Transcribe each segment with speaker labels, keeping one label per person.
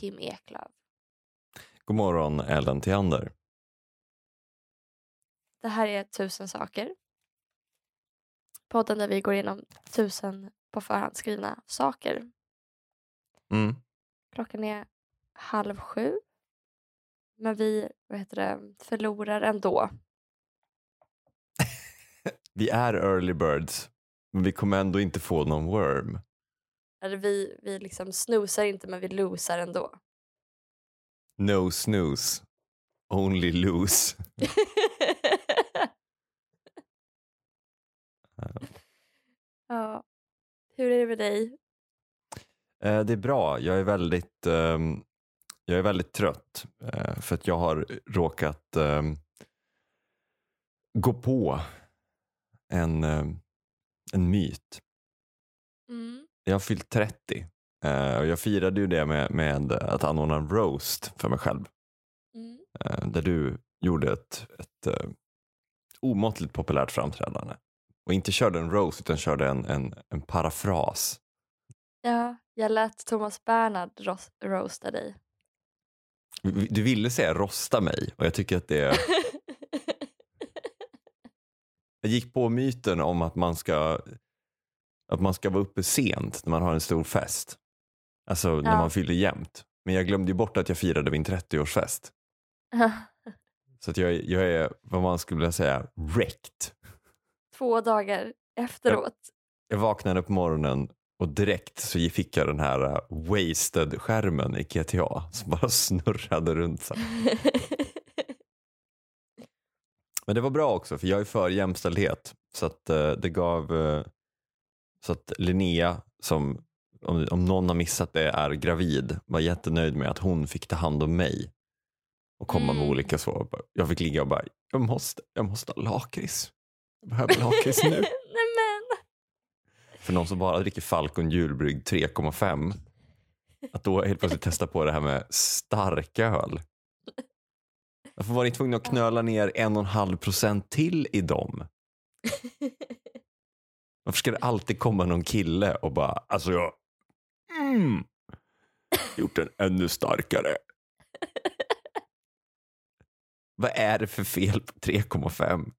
Speaker 1: Kim Eklöf.
Speaker 2: God morgon Ellen Theander.
Speaker 1: Det här är Tusen saker. Podden där vi går igenom tusen på förhand skrivna saker.
Speaker 2: Mm.
Speaker 1: Klockan är halv sju. Men vi vad heter det, förlorar ändå.
Speaker 2: Vi är early birds, men vi kommer ändå inte få någon worm.
Speaker 1: Eller vi, vi liksom snoozar inte men vi losar ändå.
Speaker 2: No snooze, only lose.
Speaker 1: ja. Hur är det med dig?
Speaker 2: Eh, det är bra. Jag är väldigt, ehm, jag är väldigt trött eh, för att jag har råkat ehm, gå på en, ehm, en myt.
Speaker 1: Mm.
Speaker 2: Jag har fyllt 30 eh, och jag firade ju det med, med att anordna en roast för mig själv.
Speaker 1: Mm.
Speaker 2: eh, där du gjorde ett, ett uh, omåttligt populärt framträdande. Och inte körde en roast utan körde en, en, en parafras.
Speaker 1: Ja, jag lät Thomas Bernhard ros- roasta dig.
Speaker 2: Du ville säga rosta mig och jag tycker att det Jag gick på myten om att man ska att man ska vara uppe sent när man har en stor fest. Alltså när
Speaker 1: Ja.
Speaker 2: man fyller jämnt. Men jag glömde ju bort att jag firade min 30-årsfest. Så att jag, jag är vad man skulle vilja säga wrecked.
Speaker 1: Två dagar efteråt.
Speaker 2: Jag vaknade på morgonen och direkt så fick jag den här uh, wasted-skärmen i GTA som bara snurrade runt. Så. Men det var bra också för jag är för jämställdhet. Så att uh, det gav uh, så att Linnea som om, om någon har missat det är gravid var jättenöjd med att hon fick ta hand om mig och komma med
Speaker 1: Mm.
Speaker 2: olika så. Jag fick ligga och bara jag måste, jag måste ha lakrits. Jag behöver lakrits nu. För någon som bara dricker Falcon julbrygg 3,5 att då helt plötsligt testa på det här med starköl. Varför var ni tvungna att knöla ner en och en halv procent till i dem? Varför ska det alltid komma någon kille och bara, alltså jag mm, gjort den ännu starkare. Vad är det för fel på 3,5?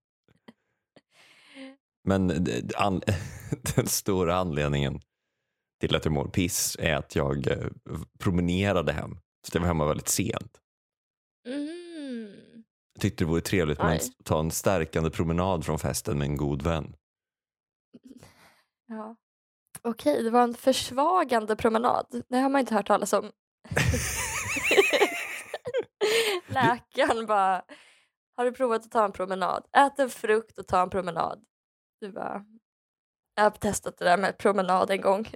Speaker 2: Men an, den stora anledningen till att jag mår piss är att jag eh, promenerade hem. Så jag var hemma väldigt sent.
Speaker 1: Mm.
Speaker 2: Jag tyckte det vore trevligt med att ta en stärkande promenad från festen med en god vän.
Speaker 1: Ja. Okej, det var en försvagande promenad. Det har man inte hört talas om. Läkaren bara, har du provat att ta en promenad? Ät en frukt och ta en promenad. Du bara, jag har testat det där med promenad en gång.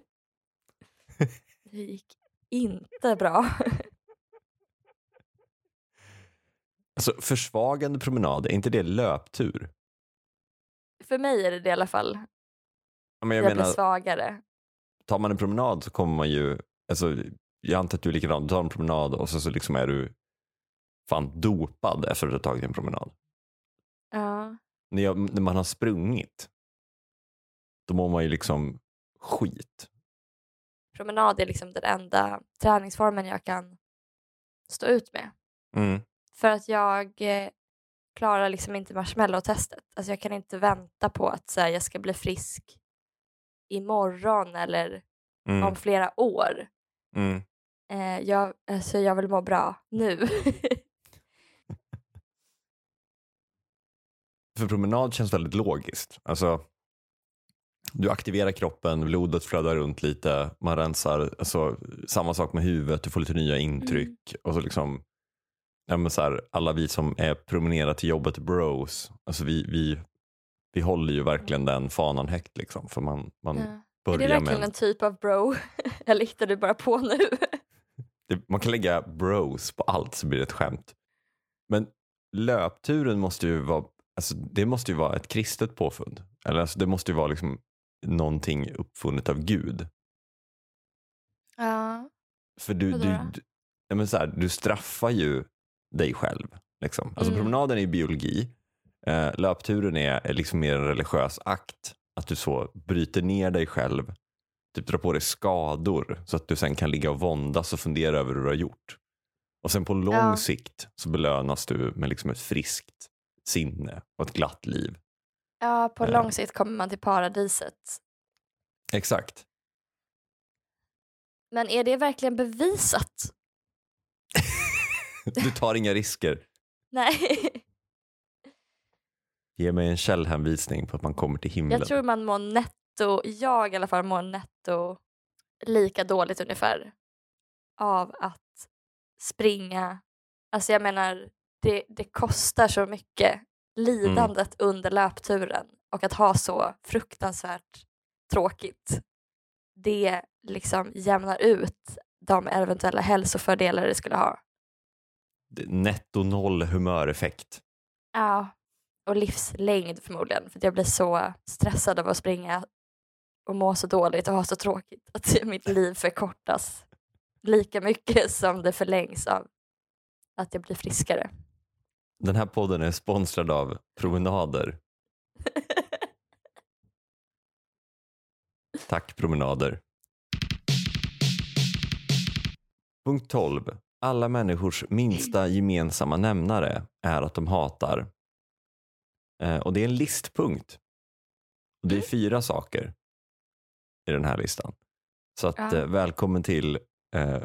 Speaker 1: Det gick inte bra.
Speaker 2: Alltså försvagande promenad, är inte det löptur?
Speaker 1: För mig är det det i alla fall.
Speaker 2: Ja, Men
Speaker 1: Jag,
Speaker 2: jag
Speaker 1: blir
Speaker 2: menar,
Speaker 1: svagare.
Speaker 2: tar man en promenad så kommer man ju, alltså, jag antar att du är likadan, du tar en promenad och så, så liksom är du fan dopad efter att ha tagit en promenad.
Speaker 1: Ja.
Speaker 2: När, jag, när man har sprungit, då mår man ju liksom skit.
Speaker 1: Promenad är liksom den enda träningsformen jag kan stå ut med.
Speaker 2: Mm.
Speaker 1: För att jag eh, klarar liksom inte marshmallow-testet. Alltså jag kan inte vänta på att så här, jag ska bli frisk imorgon eller
Speaker 2: Mm.
Speaker 1: om flera år.
Speaker 2: Mm.
Speaker 1: Eh, jag, alltså jag vill må bra nu.
Speaker 2: För promenad känns väldigt logiskt. Alltså, du aktiverar kroppen, blodet flödar runt lite, man rensar, alltså, samma sak med huvudet, du får lite nya intryck. Och så liksom, ja, men så här, alla vi som är promenerar till jobbet bros, alltså vi, vi, vi håller ju verkligen den fanan högt. Liksom, för man, man,
Speaker 1: Ja. Är det
Speaker 2: börjar
Speaker 1: verkligen
Speaker 2: med,
Speaker 1: en typ av bro? Eller hittar du bara på nu?
Speaker 2: det, man kan lägga bros på allt så blir det ett skämt. Men löpturen måste ju vara, alltså, det måste ju vara ett kristet påfund. Eller alltså, det måste ju vara liksom någonting uppfunnet av Gud.
Speaker 1: ja.
Speaker 2: För du, du, du, ja, men så här, du straffar ju dig själv. Liksom. Alltså,
Speaker 1: Mm.
Speaker 2: Promenaden är ju biologi. Eh, löpturen är, är liksom mer en religiös akt. Att du så bryter ner dig själv typ dra på dig skador så att du sen kan ligga och våndas och fundera över hur du har gjort. Och sen på lång
Speaker 1: Ja.
Speaker 2: sikt så belönas du med liksom ett friskt sinne och ett glatt liv.
Speaker 1: Ja, på
Speaker 2: Eh.
Speaker 1: lång sikt kommer man till paradiset.
Speaker 2: Exakt.
Speaker 1: Men är det verkligen bevisat?
Speaker 2: Du tar inga risker.
Speaker 1: Nej.
Speaker 2: Ge mig en källhänvisning på att man kommer till himlen.
Speaker 1: Jag tror man mår netto, jag i alla fall mår netto lika dåligt ungefär av att springa. Alltså jag menar, det, det kostar så mycket lidandet under löpturen och att ha så fruktansvärt tråkigt. Det liksom jämnar ut de eventuella hälsofördelar det skulle ha.
Speaker 2: Netto noll humöreffekt.
Speaker 1: Ja, och livslängd förmodligen. För jag blir så stressad av att springa och må så dåligt och ha så tråkigt att mitt liv förkortas lika mycket som det förlängs av att jag blir friskare.
Speaker 2: Den här podden är sponsrad av Promenader. Tack Promenader. Punkt 12. Alla människors minsta gemensamma nämnare är att de hatar. Eh, och det är en listpunkt. Och det är fyra saker i den här listan. Så att,
Speaker 1: Ja.
Speaker 2: eh, välkommen till eh,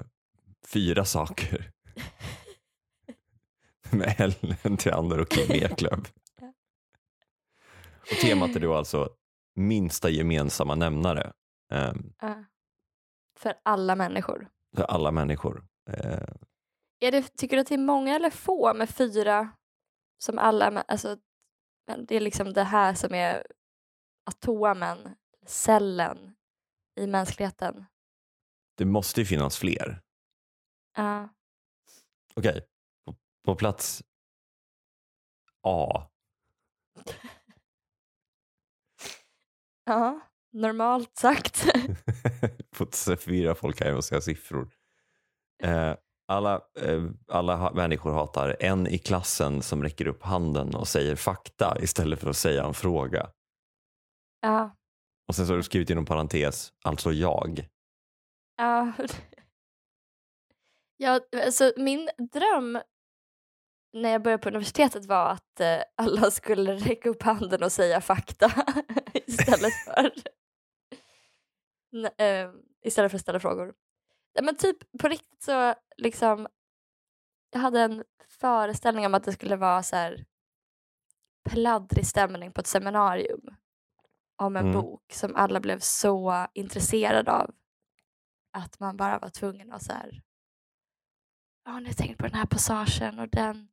Speaker 2: fyra saker med Ellen Theander och Kim Eklöf. Och temat är då alltså minsta gemensamma nämnare eh,
Speaker 1: Ja. För alla människor.
Speaker 2: för alla människor. Eh,
Speaker 1: Är det, tycker du att det är många eller få med fyra som alla, alltså, men det är liksom det här som är atomen, cellen i mänskligheten.
Speaker 2: det måste ju finnas fler.
Speaker 1: Ja.
Speaker 2: Okej, på, på plats A.
Speaker 1: Ja, normalt sagt.
Speaker 2: Fått förvirra folk här och säga siffror. Eh, alla, eh, alla människor hatar en i klassen som räcker upp handen och säger fakta istället för att säga en fråga.
Speaker 1: ja.
Speaker 2: Och sen så har du skrivit inom parentes, alltså jag.
Speaker 1: Ja. ja, alltså min dröm när jag började på universitetet var att eh, alla skulle räcka upp handen och säga fakta istället för eh, istället för att ställa frågor. Men typ på riktigt så liksom jag hade en föreställning om att det skulle vara så här pladdrig stämning på ett seminarium om en
Speaker 2: Mm.
Speaker 1: bok som alla blev så intresserade av att man bara var tvungen att så här ja, har ni tänkt på den här passagen och den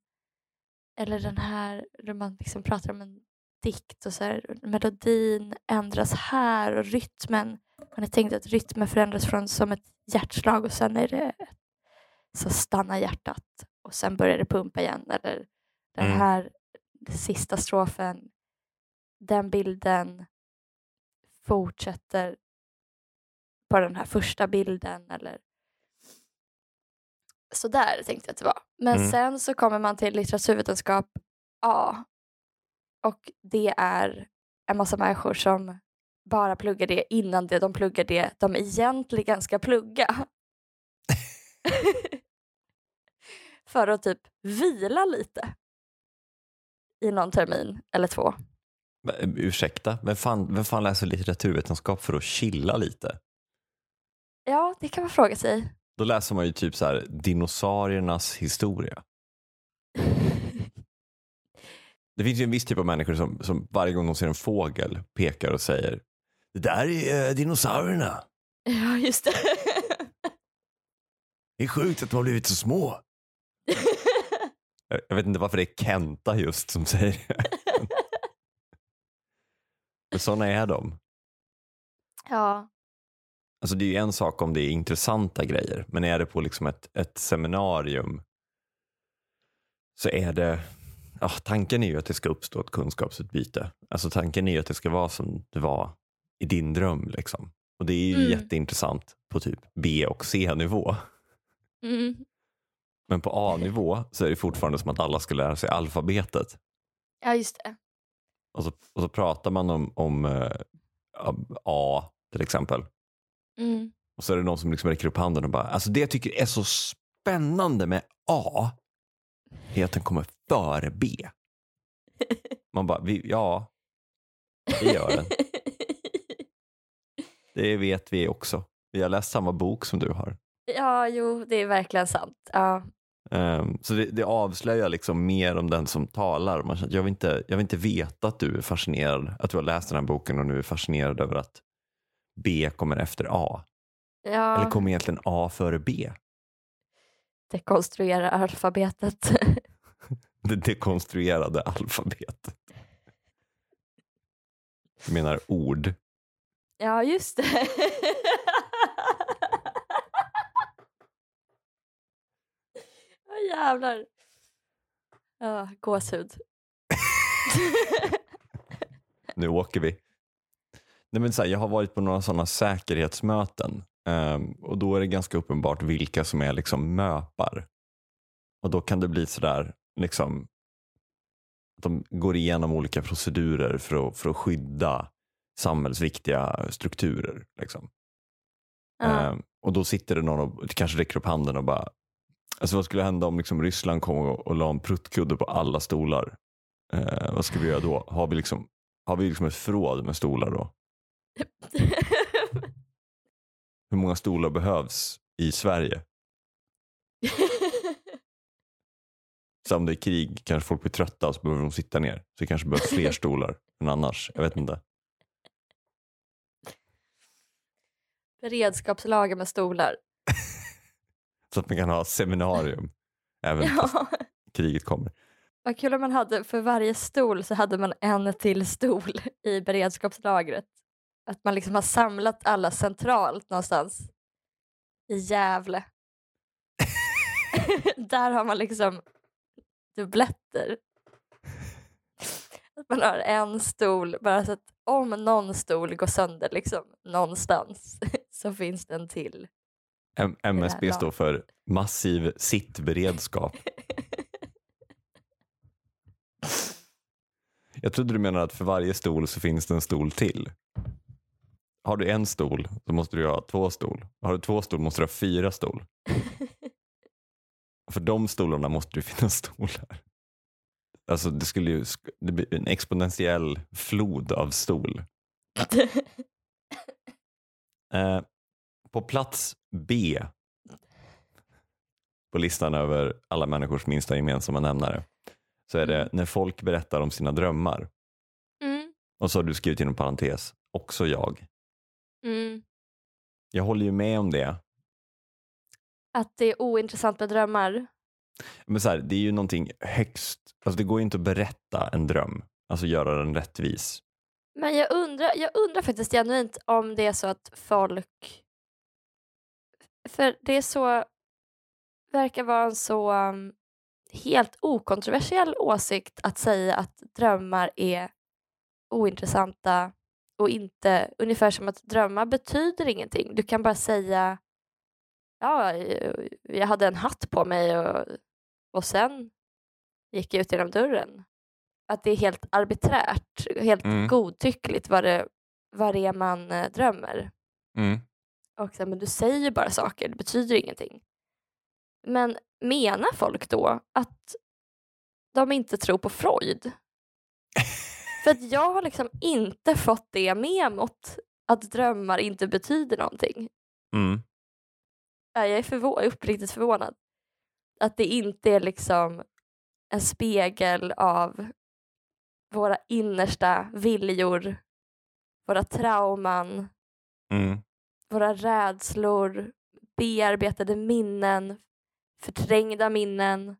Speaker 1: eller den här, där man liksom pratar om en dikt och så här, melodin ändras här och rytmen, har ni tänkt att rytmen förändras från som ett hjärtslag och sen är det så stannar hjärtat och sen börjar det pumpa igen eller den
Speaker 2: Mm.
Speaker 1: här sista strofen, den bilden fortsätter på den här första bilden eller så där tänkte jag att det var. Men
Speaker 2: Mm.
Speaker 1: sen så kommer man till litteraturvetenskap A och det är en massa människor som bara pluggar det innan det de pluggar det de egentligen ska plugga. För att typ vila lite i någon termin eller två.
Speaker 2: Eh, Ursäkta, vem fan, vem fan läser litteraturvetenskap för att chilla lite?
Speaker 1: Ja, det kan man fråga sig.
Speaker 2: Då läser man ju typ så här dinosauriernas historia. Det finns ju en viss typ av människor som, som varje gång de ser en fågel pekar och säger Det där är eh, dinosaurierna.
Speaker 1: Ja, just det.
Speaker 2: Det är sjukt att de har blivit så små. Jag, jag vet inte varför det är Kenta just som säger det. Men sådana är de.
Speaker 1: ja,
Speaker 2: Alltså det är ju en sak om det är intressanta grejer, men är det på liksom ett, ett seminarium så är det, ja, tanken är ju att det ska uppstå ett kunskapsutbyte. Alltså tanken är ju att det ska vara som det var i din dröm. Liksom. Och det är ju
Speaker 1: Mm.
Speaker 2: jätteintressant på typ B och C-nivå.
Speaker 1: mm.
Speaker 2: Men på A-nivå så är det fortfarande som att alla ska lära sig alfabetet.
Speaker 1: ja just det.
Speaker 2: Och så, och så pratar man om, om eh, A till exempel.
Speaker 1: Mm.
Speaker 2: Och så är det någon som liksom räcker upp handen och bara, alltså det jag tycker är så spännande med A är att den kommer före B. Man bara, vi, ja, det gör den. Det vet vi också. Vi har läst samma bok som du har.
Speaker 1: ja, jo, det är verkligen sant. Ja.
Speaker 2: Um, så det, det avslöjar liksom mer om den som talar. Man känner, jag, vill inte, jag vill inte veta att du är fascinerad, att du har läst den här boken och nu är fascinerad över att B kommer efter A.
Speaker 1: Ja,
Speaker 2: Eller kommer egentligen A före B?
Speaker 1: dekonstruera alfabetet.
Speaker 2: Det dekonstruerade alfabetet. Jag menar ord
Speaker 1: ja, just det. oh, jävlar. Ja, gåshud.
Speaker 2: Nu åker vi. Nej, men så här, jag har varit på några sådana säkerhetsmöten um, och då är det ganska uppenbart vilka som är liksom möpar. Och då kan det bli sådär, liksom, att de går igenom olika procedurer för att, för att skydda samhällsviktiga strukturer. Liksom.
Speaker 1: Ja.
Speaker 2: Ehm, och då sitter det någon och kanske räcker upp handen och bara, alltså vad skulle hända om liksom Ryssland kom och, och la en pruttkudde på alla stolar? Eh, vad ska vi göra då? Har vi liksom, har vi liksom ett förråd med stolar då? Hur många stolar behövs i Sverige? Så om det är krig kanske folk blir trötta och så behöver de sitta ner. Så det kanske behövs fler stolar än annars. Jag vet inte.
Speaker 1: Beredskapslager med stolar.
Speaker 2: Så att man kan ha seminarium även
Speaker 1: Ja.
Speaker 2: kriget kommer.
Speaker 1: Vad kul om man hade för varje stol så hade man en till stol i beredskapslagret. Att man liksom har samlat alla centralt någonstans i Gävle. Där har man liksom dubbletter. Att man har en stol, bara så att om någon stol går sönder liksom någonstans så finns det en till.
Speaker 2: M- MSB står för massiv sittberedskap. Jag trodde du menade att för varje stol så finns det en stol till. Har du en stol så måste du ha två stol. Har du två stol måste du ha fyra stol. För de stolarna måste det finnas stolar. Alltså det skulle ju det blir en exponentiell flod av stol. Eh, på plats B på listan över alla människors minsta gemensamma nämnare så är det
Speaker 1: Mm.
Speaker 2: när folk berättar om sina drömmar.
Speaker 1: mm,
Speaker 2: Och så har du skrivit inom parentes, också jag.
Speaker 1: mm.
Speaker 2: Jag håller ju med om det.
Speaker 1: Att det är ointressant med drömmar.
Speaker 2: Men så här, det är ju någonting högst, alltså det går ju inte att berätta en dröm, alltså göra den rättvis.
Speaker 1: Men jag undrar, jag undrar faktiskt genuint om det är så att folk... För det är så... verkar vara en så um, helt okontroversiell åsikt att säga att drömmar är ointressanta och inte ungefär som att drömmar betyder ingenting. Du kan bara säga ja, jag hade en hatt på mig och, och sen gick jag ut genom dörren. Att det är helt arbiträrt, helt
Speaker 2: Mm.
Speaker 1: godtyckligt vad det, vad det är man eh, drömmer.
Speaker 2: Mm.
Speaker 1: Och så, men du säger bara saker, det betyder ingenting. Men menar folk då att de inte tror på Freud? För att jag har liksom inte fått det med mot att drömmar inte betyder någonting.
Speaker 2: Mm.
Speaker 1: Ja, Jag är förvå- uppriktigt förvånad. Att det inte är liksom en spegel av våra innersta viljor, våra trauman,
Speaker 2: Mm.
Speaker 1: våra rädslor, bearbetade minnen, förträngda minnen.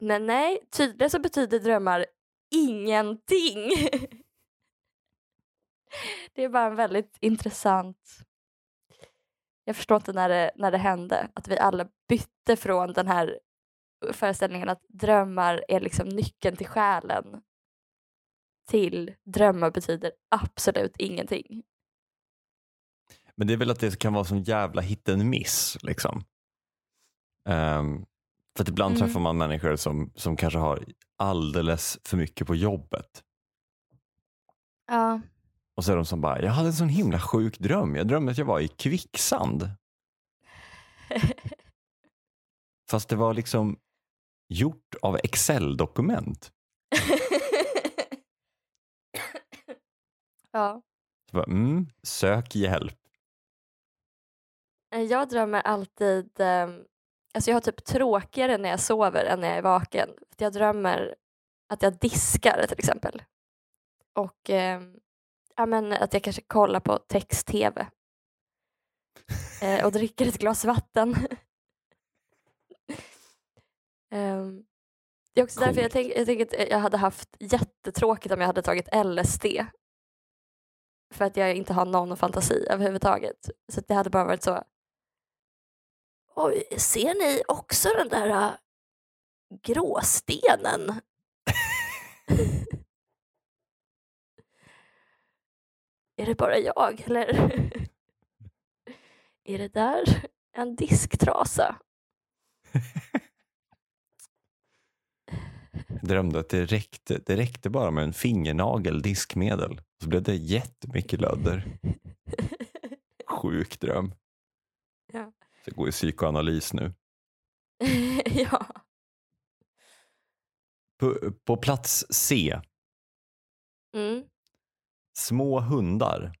Speaker 1: Men nej, tydligen så betyder drömmar ingenting. Det är bara en väldigt intressant... Jag förstår inte när det, när det hände, att vi alla bytte från den här föreställningen att drömmar är liksom nyckeln till själen till drömmar betyder absolut ingenting.
Speaker 2: Men det är väl att det kan vara som jävla hit and miss. Liksom. Ehm, för att ibland
Speaker 1: Mm.
Speaker 2: träffar man människor som, som kanske har alldeles för mycket på jobbet.
Speaker 1: Ja.
Speaker 2: Och så är de som bara, jag hade en sån himla sjuk dröm. Jag drömde att jag var i kvicksand. Fast det var liksom gjort av Excel-dokument.
Speaker 1: ja.
Speaker 2: Så bara, mm, sök hjälp.
Speaker 1: Eh, Jag drömmer alltid, eh, alltså jag har typ tråkigare när jag sover än när jag är vaken. Jag drömmer att jag diskar till exempel. Och eh, ja, men att jag kanske kollar på text-tv. Eh, och dricker ett glas vatten. Ehm, det är också därför jag, tänk, jag tänker att jag hade haft jättetråkigt om jag hade tagit LSD. För att jag inte har någon fantasi överhuvudtaget. Så att det hade bara varit så. Oj, ser ni också den där äh, gråstenen? är det bara jag eller är det där en disktrasa?
Speaker 2: Jag drömde att det räckte, det räckte bara med en fingernagel diskmedel. Så blev det jättemycket lödder. Sjuk dröm.
Speaker 1: Ja.
Speaker 2: Så jag går i psykoanalys nu.
Speaker 1: ja.
Speaker 2: På, på plats C,
Speaker 1: Mm.
Speaker 2: små hundar.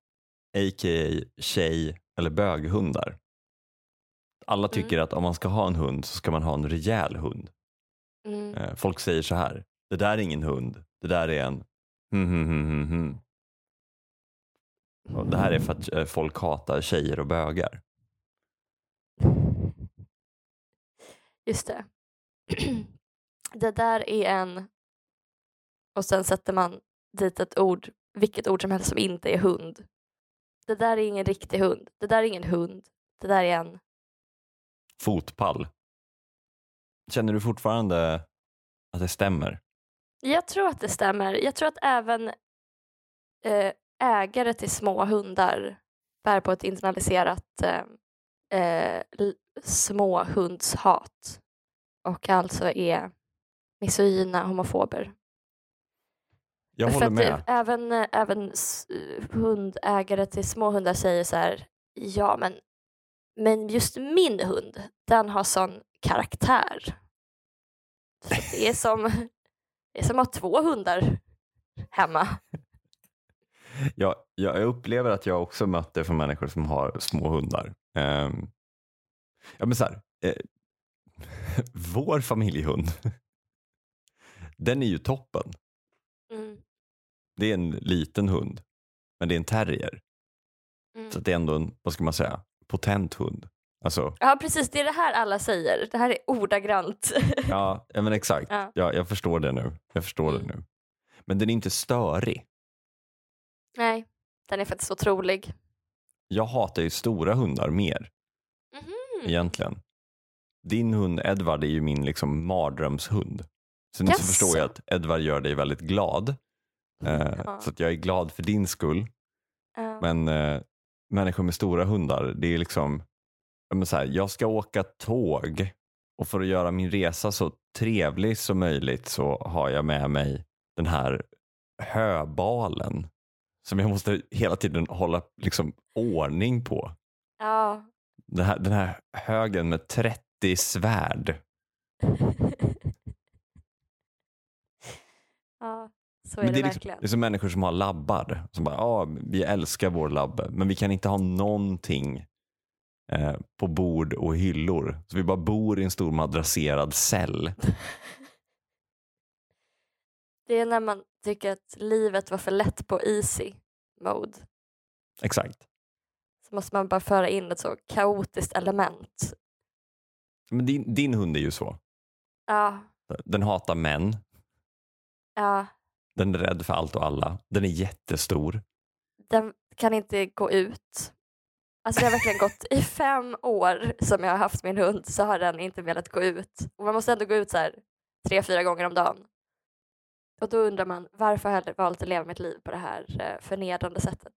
Speaker 2: A.k.a. tjej eller böghundar. Alla tycker att om man ska ha en hund så ska man ha en rejäl hund.
Speaker 1: Mm.
Speaker 2: Eh, Folk säger så här, det där är ingen hund, det där är en hm, hm, hm, hm. Och det här är för att eh, folk hatar tjejer och bögar.
Speaker 1: Just det. det där är en... Och sen sätter man dit ett ord, vilket ord som helst som inte är hund. Det där är ingen riktig hund. Det där är ingen hund. Det där är en...
Speaker 2: Fotpall. Känner du fortfarande att det stämmer?
Speaker 1: Jag tror att det stämmer. Jag tror att även eh, ägare till små hundar bär på ett internaliserat eh, eh, småhundshat och alltså är misogyna homofober.
Speaker 2: Jag håller
Speaker 1: att
Speaker 2: med.
Speaker 1: Även, eh, även s- hundägare till små hundar säger så här, ja men, men just min hund, den har sån karaktär. Så det, är som, det är som att ha två hundar hemma.
Speaker 2: Jag, jag upplever att jag också mött det från människor som har små hundar. Ehm, ja, men så här, eh, vår familjehund, den är ju toppen.
Speaker 1: Mm.
Speaker 2: Det är en liten hund, men det är en terrier.
Speaker 1: Mm.
Speaker 2: Så det är ändå en, vad ska man säga, potent hund. Alltså,
Speaker 1: Ja precis, det är det här alla säger. Det här är ordagrant.
Speaker 2: ja, men exakt.
Speaker 1: Ja.
Speaker 2: Ja, jag förstår det nu. Jag förstår
Speaker 1: Mm.
Speaker 2: det nu. Men den är inte störig.
Speaker 1: Nej, den är faktiskt otrolig.
Speaker 2: Jag hatar ju stora hundar mer
Speaker 1: Mhm.
Speaker 2: egentligen. Din hund Edvard är ju min liksom mardrömshund. Sen så
Speaker 1: Jaså?
Speaker 2: förstår jag att Edvard gör dig väldigt glad. Eh,
Speaker 1: Ja.
Speaker 2: Så att jag är glad för din skull.
Speaker 1: Ja.
Speaker 2: Men eh, människor med stora hundar, det är liksom, men så här, jag ska åka tåg och för att göra min resa så trevlig som möjligt så har jag med mig den här höbalen som jag måste hela tiden hålla liksom, ordning på.
Speaker 1: ja.
Speaker 2: Den här, den här högen med 30 svärd.
Speaker 1: ja, så är
Speaker 2: Men
Speaker 1: det,
Speaker 2: det, är liksom,
Speaker 1: verkligen.
Speaker 2: det är som människor som har labbar. Som bara, ja, vi älskar vår labb, men vi kan inte ha någonting eh, på bord och hyllor. Så vi bara bor i en stor madrasserad cell.
Speaker 1: Det är när man tycker att livet var för lätt på easy mode.
Speaker 2: Exakt.
Speaker 1: Så måste man bara föra in ett så kaotiskt element.
Speaker 2: Men din, din hund är ju så.
Speaker 1: Ja,
Speaker 2: Den hatar män.
Speaker 1: ja.
Speaker 2: Den är rädd för allt och alla. Den är jättestor.
Speaker 1: Den kan inte gå ut. Alltså det har verkligen gått i fem år som jag har haft min hund så har den inte velat gå ut. Och man måste ändå gå ut så här tre, fyra gånger om dagen. Och då undrar man varför har jag valt att leva mitt liv på det här eh, förnedrande sättet.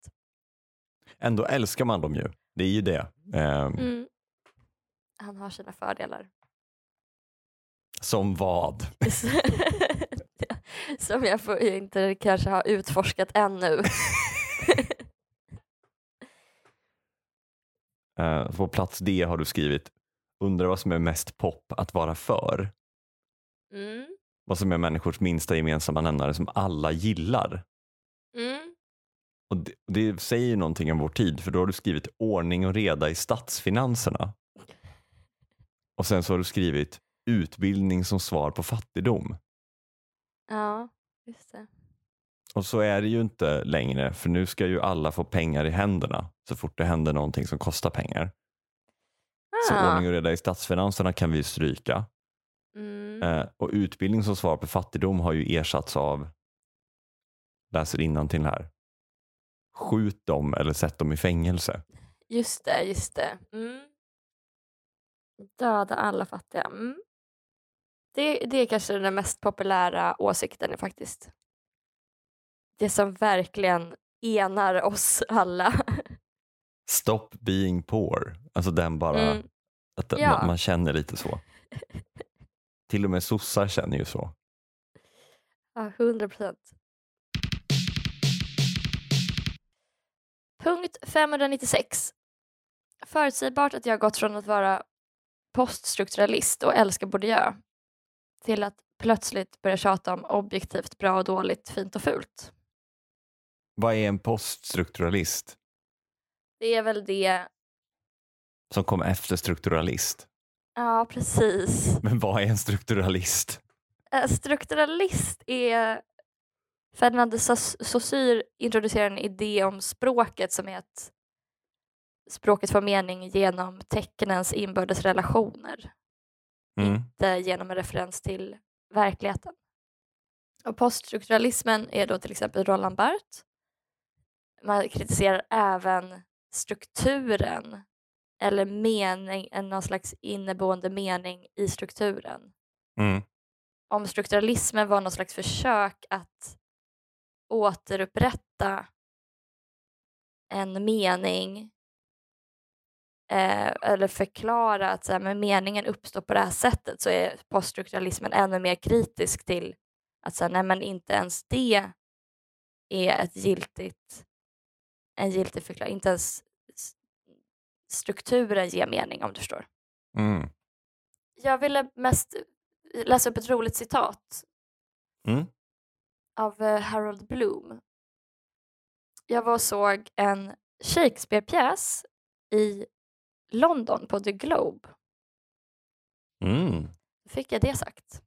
Speaker 2: Ändå älskar man dem ju. Det är ju det. Eh,
Speaker 1: Mm. Han har sina fördelar.
Speaker 2: Som vad?
Speaker 1: som jag inte kanske har utforskat ännu.
Speaker 2: Eh, på plats D har du skrivit undrar vad som är mest pop att vara för.
Speaker 1: Mm.
Speaker 2: Vad som är människors minsta gemensamma nämnare som alla gillar.
Speaker 1: Mm.
Speaker 2: Och det, det säger ju någonting om vår tid för då har du skrivit ordning och reda i statsfinanserna. Och sen så har du skrivit utbildning som svar på fattigdom.
Speaker 1: Ja, just det.
Speaker 2: Och så är det ju inte längre för nu ska ju alla få pengar i händerna så fort det händer någonting som kostar pengar. Så
Speaker 1: Ah.
Speaker 2: ordning och reda i statsfinanserna kan vi stryka.
Speaker 1: Mm.
Speaker 2: Eh, och utbildning som svar på fattigdom har ju ersatts av, läser till här, skjut dem eller sätt dem i fängelse.
Speaker 1: Just det, just det. Mm. Döda alla fattiga. Mm. Det, det är kanske den mest populära åsikten faktiskt. Det som verkligen enar oss alla.
Speaker 2: Stop being poor. Alltså den bara,
Speaker 1: Mm.
Speaker 2: att den-
Speaker 1: Ja.
Speaker 2: man, man känner lite så. Till och med sossar känner ju så.
Speaker 1: Ja, 100 procent. Punkt 596. Förutsägbart att jag gått från att vara poststrukturalist och älska Bourdieu till att plötsligt börja tjata om objektivt bra och dåligt, fint och fult.
Speaker 2: Vad är en poststrukturalist
Speaker 1: Det är väl det,
Speaker 2: som kom efter strukturalist?
Speaker 1: ja precis.
Speaker 2: Men vad är en strukturalist?
Speaker 1: Eh, Strukturalist är Ferdinand de Sauss- Saussure introducerar en idé om språket som är att språket får mening genom tecknens inbördes relationer,
Speaker 2: Mm.
Speaker 1: inte genom en referens till verkligheten. Och poststrukturalismen är då till exempel Roland Barthes. Man kritiserar även strukturen eller mening, en någon slags inneboende mening i strukturen
Speaker 2: Mm.
Speaker 1: om strukturalismen var någon slags försök att återupprätta en mening eh, eller förklara att så här, men meningen uppstår på det här sättet så är poststrukturalismen ännu mer kritisk till att så här, nej, men inte ens det är ett giltigt, en giltig förklaring. Inte ens strukturen ger mening om du förstår.
Speaker 2: Mm.
Speaker 1: Jag ville mest läsa upp ett roligt citat
Speaker 2: Mm.
Speaker 1: av eh, Harold Bloom. Jag var och såg en Shakespeare-pjäs i London på The Globe.
Speaker 2: Mm.
Speaker 1: Fick jag det sagt.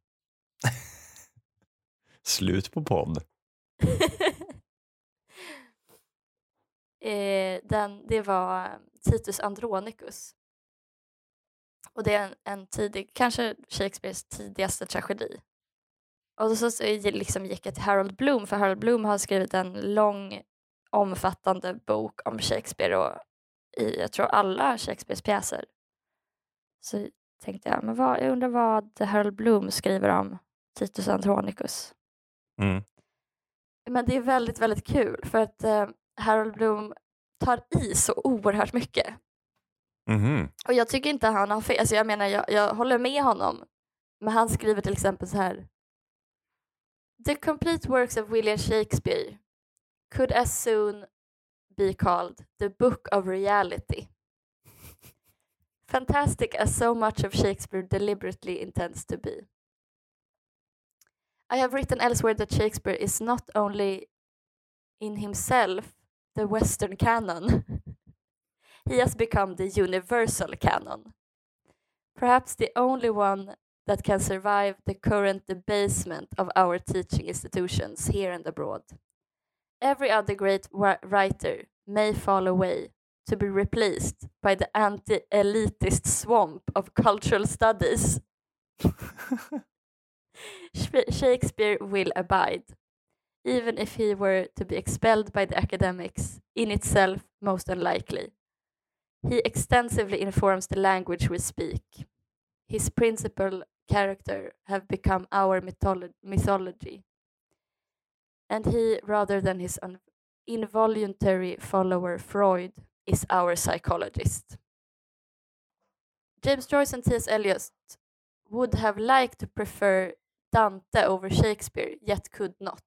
Speaker 2: Slut på podd.
Speaker 1: eh, den, det var Titus Andronicus. Och det är en, en tidig, kanske Shakespeares tidigaste tragedi. Och så, så liksom gick jag till Harold Bloom, för Harold Bloom har skrivit en lång omfattande bok om Shakespeare och i, jag tror alla Shakespeares pjäser. Så tänkte jag, men vad, jag undrar vad Harold Bloom skriver om Titus Andronicus.
Speaker 2: Mm.
Speaker 1: Men det är väldigt, väldigt kul för att eh, Harold Bloom tar i så oerhört mycket.
Speaker 2: Mhm.
Speaker 1: Och jag tycker inte han har fel. Alltså jag menar, jag, jag håller med honom. Men han skriver till exempel så här. The complete works of William Shakespeare could as soon be called the book of reality. Fantastic as so much of Shakespeare deliberately intends to be. I have written elsewhere that Shakespeare is not only in himself the Western canon, he has become the universal canon. Perhaps the only one that can survive the current debasement of our teaching institutions here and abroad. Every other great writer may fall away to be replaced by the anti elitist swamp of cultural studies. Shakespeare will abide, even if he were to be expelled by the academics, in itself most unlikely. He extensively informs the language we speak. His principal character have become our mytholo- mythology. And he, rather than his un- involuntary follower Freud, is our psychologist. James Joyce and T.S. Eliot would have liked to prefer Dante over Shakespeare, yet could not.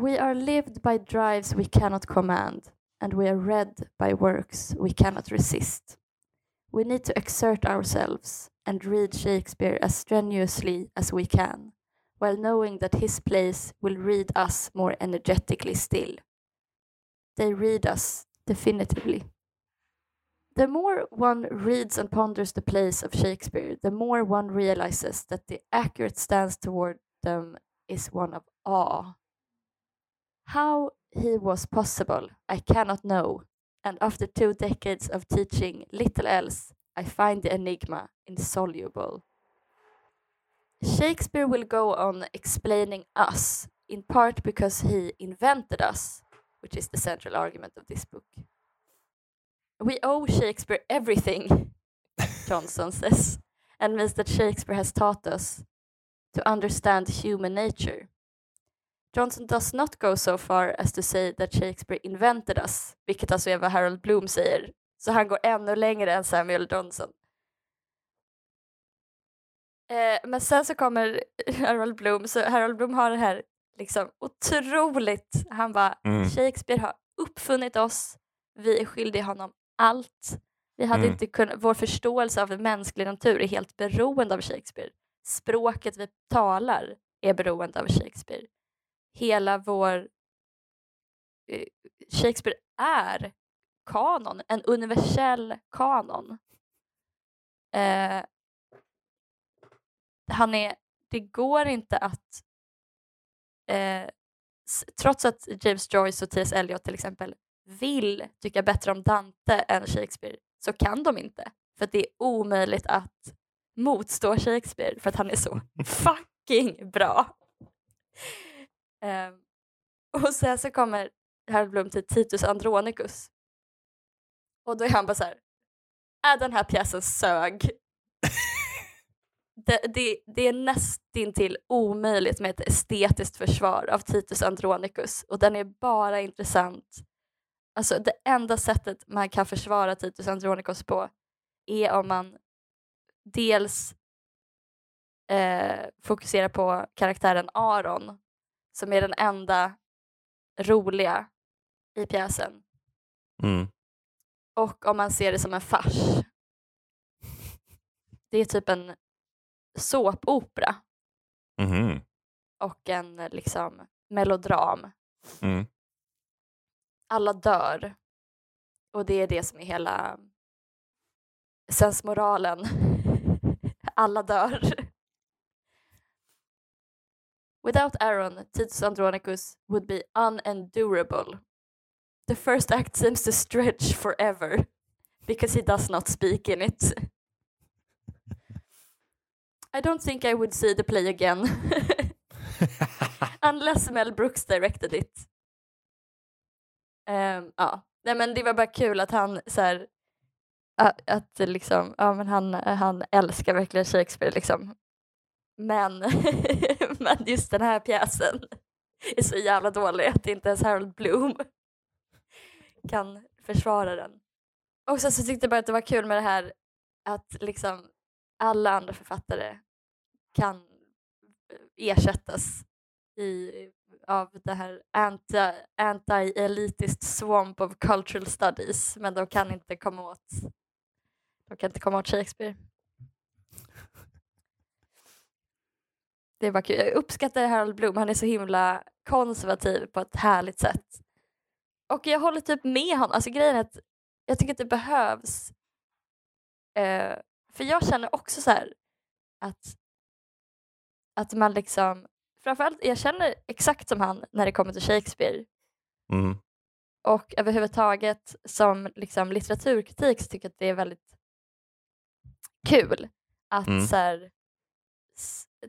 Speaker 1: We are lived by drives we cannot command, and we are read by works we cannot resist. We need to exert ourselves and read Shakespeare as strenuously as we can, while knowing that his plays will read us more energetically still. They read us definitively. The more one reads and ponders the plays of Shakespeare, the more one realizes that the accurate stance toward them is one of awe. How he was possible, I cannot know, and after two decades of teaching little else, I find the enigma insoluble. Shakespeare will go on explaining us, in part because he invented us, which is the central argument of this book. We owe Shakespeare everything, Johnson says, and means that Shakespeare has taught us to understand human nature. Johnson does not go so far as to say that Shakespeare invented us, vilket alltså är vad Harold Bloom säger. Så han går ännu längre än Samuel Johnson. Eh, men sen så kommer Harold Bloom, så Harold Bloom har det här liksom otroligt, han bara
Speaker 2: Mm.
Speaker 1: Shakespeare har uppfunnit oss, vi är skyldiga honom allt. Vi hade
Speaker 2: Mm.
Speaker 1: inte kunnat, vår förståelse av mänsklig natur är helt beroende av Shakespeare. Språket vi talar är beroende av Shakespeare. Hela vår... eh, Shakespeare är kanon, en universell kanon. Eh, han är, det går inte att, eh, trots att James Joyce och T.S. Eliot till exempel vill tycka bättre om Dante än Shakespeare så kan de inte. För det är omöjligt att motstå Shakespeare för att han är så fucking bra. Ehm, och sen så kommer Harold Bloom till Titus Andronicus. Och då är han bara så här, är den här pjäsen sög. det, det, det är nästintill omöjligt med ett estetiskt försvar av Titus Andronicus och den är bara intressant. Alltså det enda sättet man kan försvara Titus Andronicus på är om man dels eh, fokuserar på karaktären Aron som är den enda roliga i pjäsen
Speaker 2: Mm.
Speaker 1: och om man ser det som en fars. Det är typ en såpopera
Speaker 2: Mhm.
Speaker 1: och en liksom melodram.
Speaker 2: Mm.
Speaker 1: Alla dör och det är det som är hela sensmoralen. Alla dör. Without Aaron, Titus Andronicus would be unendurable. The first act seems to stretch forever because he does not speak in it. I don't think I would see the play again unless Mel Brooks directed it. Um, ja, nej men det var bara kul att han så här, att, att liksom, ja men han, han älskar verkligen Shakespeare liksom. Men, men just den här pjäsen är så jävla dålig att inte ens Harold Bloom kan försvara den. Och sen så tyckte jag bara att det var kul med det här att liksom alla andra författare kan eh, ersättas i, av det här anti, anti-elitiskt swamp of cultural studies men de kan inte komma åt de kan inte komma åt Shakespeare. Det var kul. Jag uppskattar Harold Bloom, han är så himla konservativ på ett härligt sätt. Och jag håller typ med honom. Alltså grejen är att jag tycker att det behövs. Eh, för jag känner också så här att, att man liksom, framförallt jag känner exakt som han när det kommer till Shakespeare.
Speaker 2: Mm.
Speaker 1: Och överhuvudtaget som liksom litteraturkritik så tycker jag att det är väldigt kul att
Speaker 2: Mm.
Speaker 1: så här,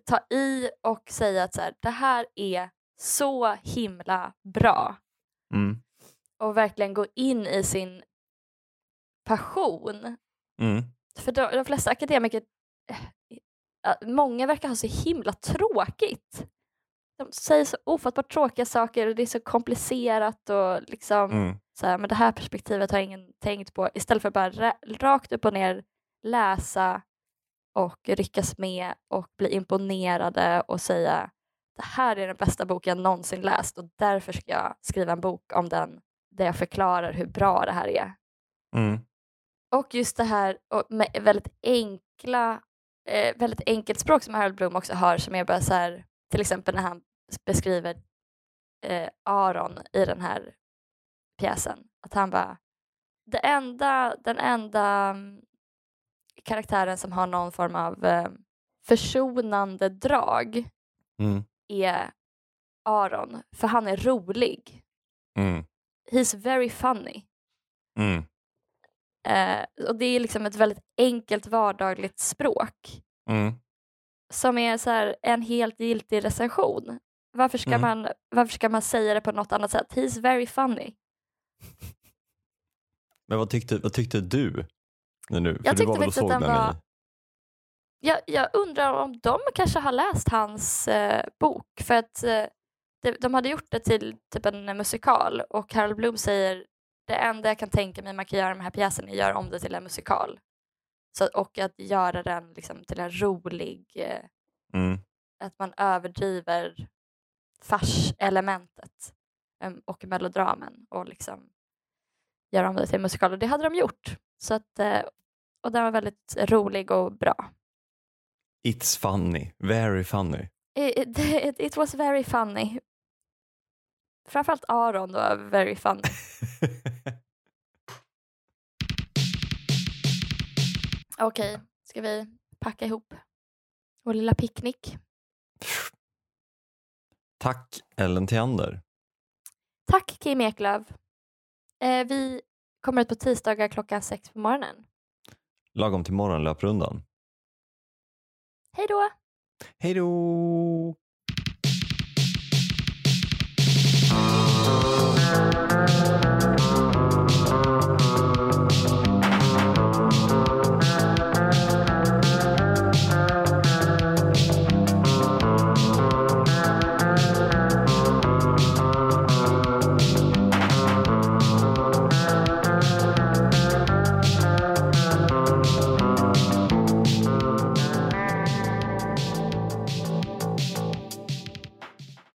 Speaker 1: ta i och säga att så här, det här är så himla bra
Speaker 2: Mm.
Speaker 1: och verkligen gå in i sin passion.
Speaker 2: Mm.
Speaker 1: För de, de flesta akademiker, eh, eh, många verkar ha så himla tråkigt. De säger så ofattbart tråkiga saker och det är så komplicerat och liksom
Speaker 2: Mm.
Speaker 1: så här, men det här perspektivet har ingen tänkt på istället för att bara ra- rakt upp och ner läsa och ryckas med och bli imponerade och säga det här är den bästa bok jag någonsin läst och därför ska jag skriva en bok om den där jag förklarar hur bra det här är.
Speaker 2: Mm.
Speaker 1: Och just det här med väldigt enkla, eh, väldigt enkelt språk som Harold Bloom också har som är bara så här, till exempel när han beskriver eh, Aron i den här pjäsen. Att han bara, det enda, den enda mm, karaktären som har någon form av eh, försonande drag
Speaker 2: Mm.
Speaker 1: är Aron, för han är rolig.
Speaker 2: Mm.
Speaker 1: He's very funny.
Speaker 2: Mm.
Speaker 1: Eh, och det är liksom ett väldigt enkelt vardagligt språk
Speaker 2: Mm.
Speaker 1: som är så här en helt giltig recension. Varför ska,
Speaker 2: Mm.
Speaker 1: man, varför ska man säga det på något annat sätt? He's very funny.
Speaker 2: Men vad tyckte, vad tyckte du? För
Speaker 1: Jag tyckte faktiskt att den
Speaker 2: den
Speaker 1: var-
Speaker 2: i...
Speaker 1: Jag, jag undrar om de kanske har läst hans eh, bok för att eh, de, de hade gjort det till typ en musikal och Harold Bloom säger det enda jag kan tänka mig man kan göra med den här pjäsen är att göra om det till en musikal. Så, och att göra den liksom, till en rolig, eh,
Speaker 2: Mm.
Speaker 1: att man överdriver farselementet em, och melodramen och liksom göra om det till en musikal och det hade de gjort. Så att, eh, och den var väldigt rolig och bra.
Speaker 2: It's funny, very funny.
Speaker 1: It, it, it was very funny. Framförallt Aron var very funny. Okej, ska vi packa ihop vår lilla picknick?
Speaker 2: Tack Ellen Theander.
Speaker 1: Tack Kim Eklöf. Eh, vi kommer ut på tisdagar klockan sex på morgonen.
Speaker 2: Lagom till morgonlöprundan.
Speaker 1: Hej då!
Speaker 2: Hej då! Thank you.